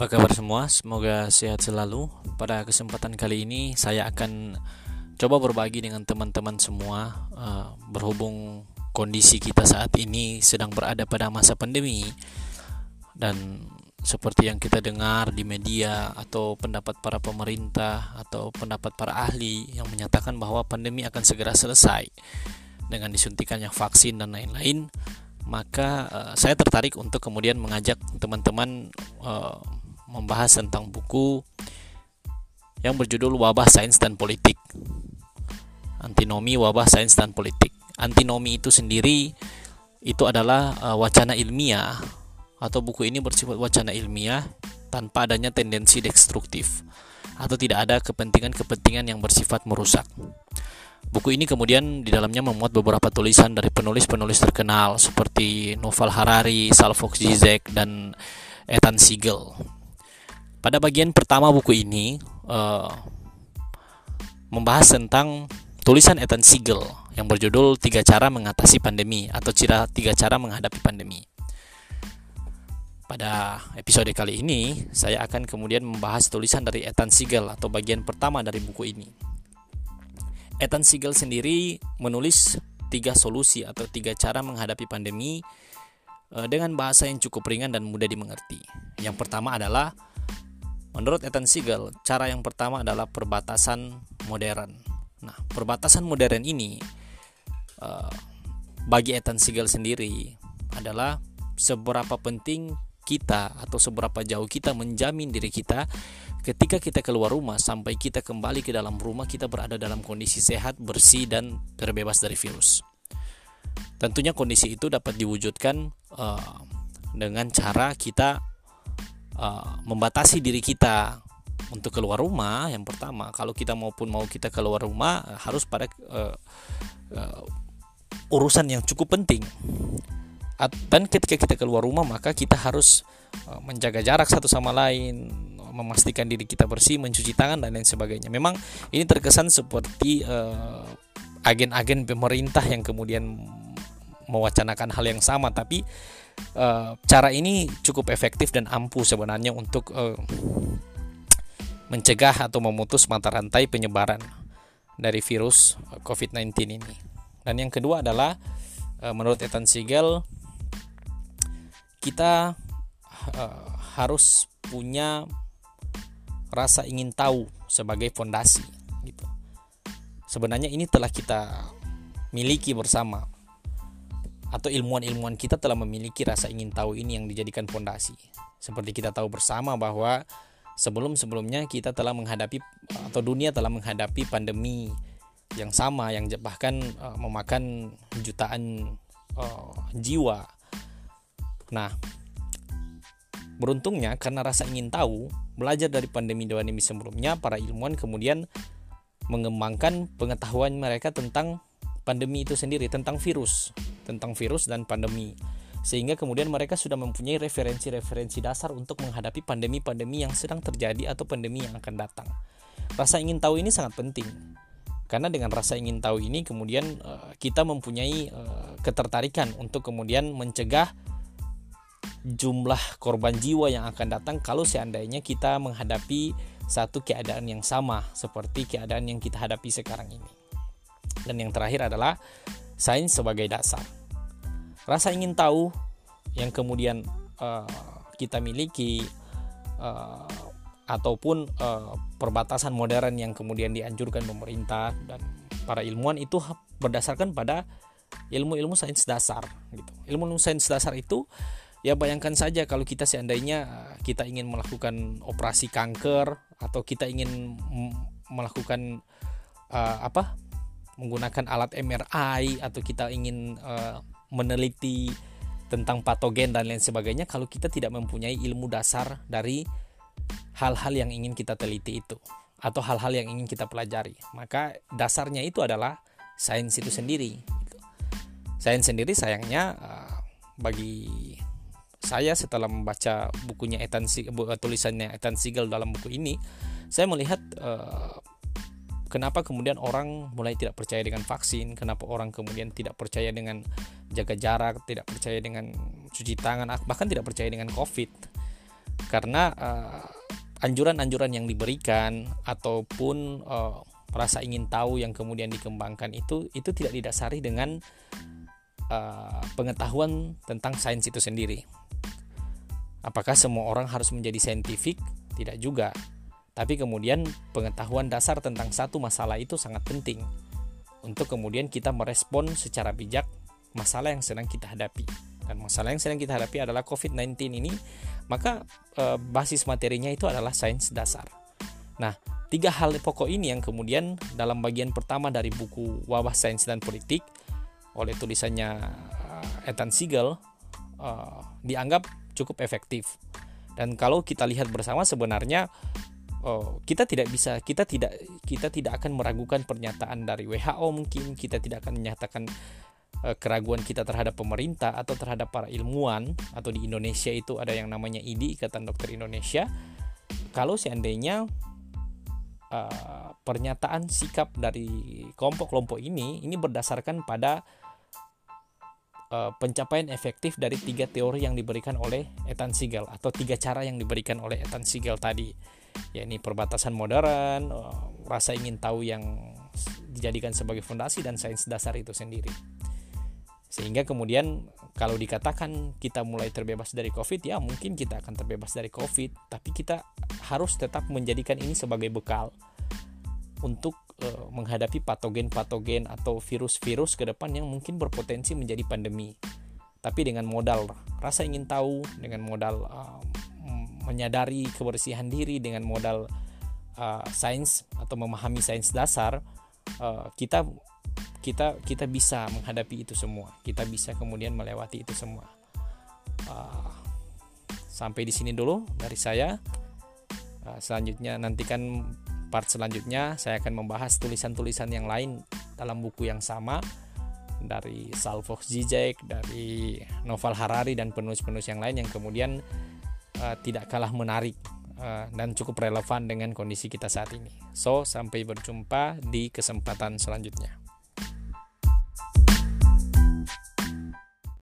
Apa kabar semua? Semoga sehat selalu. Pada kesempatan kali ini saya akan coba berbagi dengan teman-teman semua uh, berhubung kondisi kita saat ini sedang berada pada masa pandemi dan seperti yang kita dengar di media atau pendapat para pemerintah atau pendapat para ahli yang menyatakan bahwa pandemi akan segera selesai dengan disuntikannya vaksin dan lain-lain maka uh, saya tertarik untuk kemudian mengajak teman-teman uh, membahas tentang buku yang berjudul Wabah Sains dan Politik. Antinomi Wabah Sains dan Politik. Antinomi itu sendiri itu adalah uh, wacana ilmiah atau buku ini bersifat wacana ilmiah tanpa adanya tendensi destruktif atau tidak ada kepentingan-kepentingan yang bersifat merusak. Buku ini kemudian di dalamnya memuat beberapa tulisan dari penulis-penulis terkenal seperti Noval Harari, Salfok Zizek, dan Ethan Siegel. Pada bagian pertama buku ini uh, membahas tentang tulisan Ethan Siegel yang berjudul Tiga Cara Mengatasi Pandemi atau Cira Tiga Cara Menghadapi Pandemi. Pada episode kali ini, saya akan kemudian membahas tulisan dari Ethan Siegel atau bagian pertama dari buku ini. Ethan Siegel sendiri menulis tiga solusi atau tiga cara menghadapi pandemi eh, dengan bahasa yang cukup ringan dan mudah dimengerti. Yang pertama adalah, menurut Ethan Siegel, cara yang pertama adalah perbatasan modern. Nah, perbatasan modern ini eh, bagi Ethan Siegel sendiri adalah seberapa penting kita atau seberapa jauh kita menjamin diri kita ketika kita keluar rumah sampai kita kembali ke dalam rumah kita berada dalam kondisi sehat, bersih dan terbebas dari virus. Tentunya kondisi itu dapat diwujudkan uh, dengan cara kita uh, membatasi diri kita untuk keluar rumah. Yang pertama, kalau kita maupun mau kita keluar rumah harus pada uh, uh, urusan yang cukup penting dan ketika kita keluar rumah maka kita harus menjaga jarak satu sama lain memastikan diri kita bersih mencuci tangan dan lain sebagainya memang ini terkesan seperti uh, agen-agen pemerintah yang kemudian mewacanakan hal yang sama tapi uh, cara ini cukup efektif dan ampuh sebenarnya untuk uh, mencegah atau memutus mata rantai penyebaran dari virus COVID-19 ini dan yang kedua adalah menurut Ethan Siegel kita uh, harus punya rasa ingin tahu sebagai fondasi gitu. Sebenarnya ini telah kita miliki bersama atau ilmuwan-ilmuwan kita telah memiliki rasa ingin tahu ini yang dijadikan fondasi. Seperti kita tahu bersama bahwa sebelum-sebelumnya kita telah menghadapi atau dunia telah menghadapi pandemi yang sama yang bahkan uh, memakan jutaan uh, jiwa Nah, beruntungnya karena rasa ingin tahu, belajar dari pandemi-pandemi sebelumnya, para ilmuwan kemudian mengembangkan pengetahuan mereka tentang pandemi itu sendiri, tentang virus, tentang virus dan pandemi. Sehingga kemudian mereka sudah mempunyai referensi-referensi dasar untuk menghadapi pandemi-pandemi yang sedang terjadi atau pandemi yang akan datang. Rasa ingin tahu ini sangat penting. Karena dengan rasa ingin tahu ini kemudian uh, kita mempunyai uh, ketertarikan untuk kemudian mencegah jumlah korban jiwa yang akan datang kalau seandainya kita menghadapi satu keadaan yang sama seperti keadaan yang kita hadapi sekarang ini. Dan yang terakhir adalah sains sebagai dasar. Rasa ingin tahu yang kemudian uh, kita miliki uh, ataupun uh, perbatasan modern yang kemudian dianjurkan pemerintah dan para ilmuwan itu berdasarkan pada ilmu-ilmu sains dasar gitu. Ilmu-ilmu sains dasar itu Ya bayangkan saja kalau kita seandainya kita ingin melakukan operasi kanker atau kita ingin melakukan uh, apa menggunakan alat MRI atau kita ingin uh, meneliti tentang patogen dan lain sebagainya kalau kita tidak mempunyai ilmu dasar dari hal-hal yang ingin kita teliti itu atau hal-hal yang ingin kita pelajari. Maka dasarnya itu adalah sains itu sendiri. Sains sendiri sayangnya uh, bagi saya setelah membaca bukunya Ethan tulisannya Ethan Siegel dalam buku ini saya melihat uh, kenapa kemudian orang mulai tidak percaya dengan vaksin kenapa orang kemudian tidak percaya dengan jaga jarak tidak percaya dengan cuci tangan bahkan tidak percaya dengan covid karena anjuran-anjuran uh, yang diberikan ataupun uh, rasa ingin tahu yang kemudian dikembangkan itu itu tidak didasari dengan uh, pengetahuan tentang sains itu sendiri. Apakah semua orang harus menjadi saintifik? Tidak juga. Tapi kemudian pengetahuan dasar tentang satu masalah itu sangat penting untuk kemudian kita merespon secara bijak masalah yang sedang kita hadapi. Dan masalah yang sedang kita hadapi adalah COVID-19 ini, maka e, basis materinya itu adalah sains dasar. Nah, tiga hal pokok ini yang kemudian dalam bagian pertama dari buku Wabah Sains dan Politik oleh tulisannya uh, Ethan Siegel uh, dianggap cukup efektif. Dan kalau kita lihat bersama sebenarnya uh, kita tidak bisa kita tidak kita tidak akan meragukan pernyataan dari WHO mungkin kita tidak akan menyatakan keraguan kita terhadap pemerintah atau terhadap para ilmuwan atau di Indonesia itu ada yang namanya IDI Ikatan Dokter Indonesia kalau seandainya uh, pernyataan sikap dari kelompok-kelompok ini ini berdasarkan pada uh, pencapaian efektif dari tiga teori yang diberikan oleh Ethan Siegel atau tiga cara yang diberikan oleh Ethan Siegel tadi yakni perbatasan modern uh, rasa ingin tahu yang dijadikan sebagai fondasi dan sains dasar itu sendiri sehingga kemudian kalau dikatakan kita mulai terbebas dari covid ya mungkin kita akan terbebas dari covid. Tapi kita harus tetap menjadikan ini sebagai bekal untuk uh, menghadapi patogen-patogen atau virus-virus ke depan yang mungkin berpotensi menjadi pandemi. Tapi dengan modal rasa ingin tahu dengan modal uh, menyadari kebersihan diri dengan modal uh, sains atau memahami sains dasar kita kita kita bisa menghadapi itu semua kita bisa kemudian melewati itu semua uh, sampai di sini dulu dari saya uh, selanjutnya nantikan part selanjutnya saya akan membahas tulisan-tulisan yang lain dalam buku yang sama dari Salvo Zizek dari Novel Harari dan penulis-penulis yang lain yang kemudian uh, tidak kalah menarik uh, dan cukup relevan dengan kondisi kita saat ini. So, sampai berjumpa di kesempatan selanjutnya.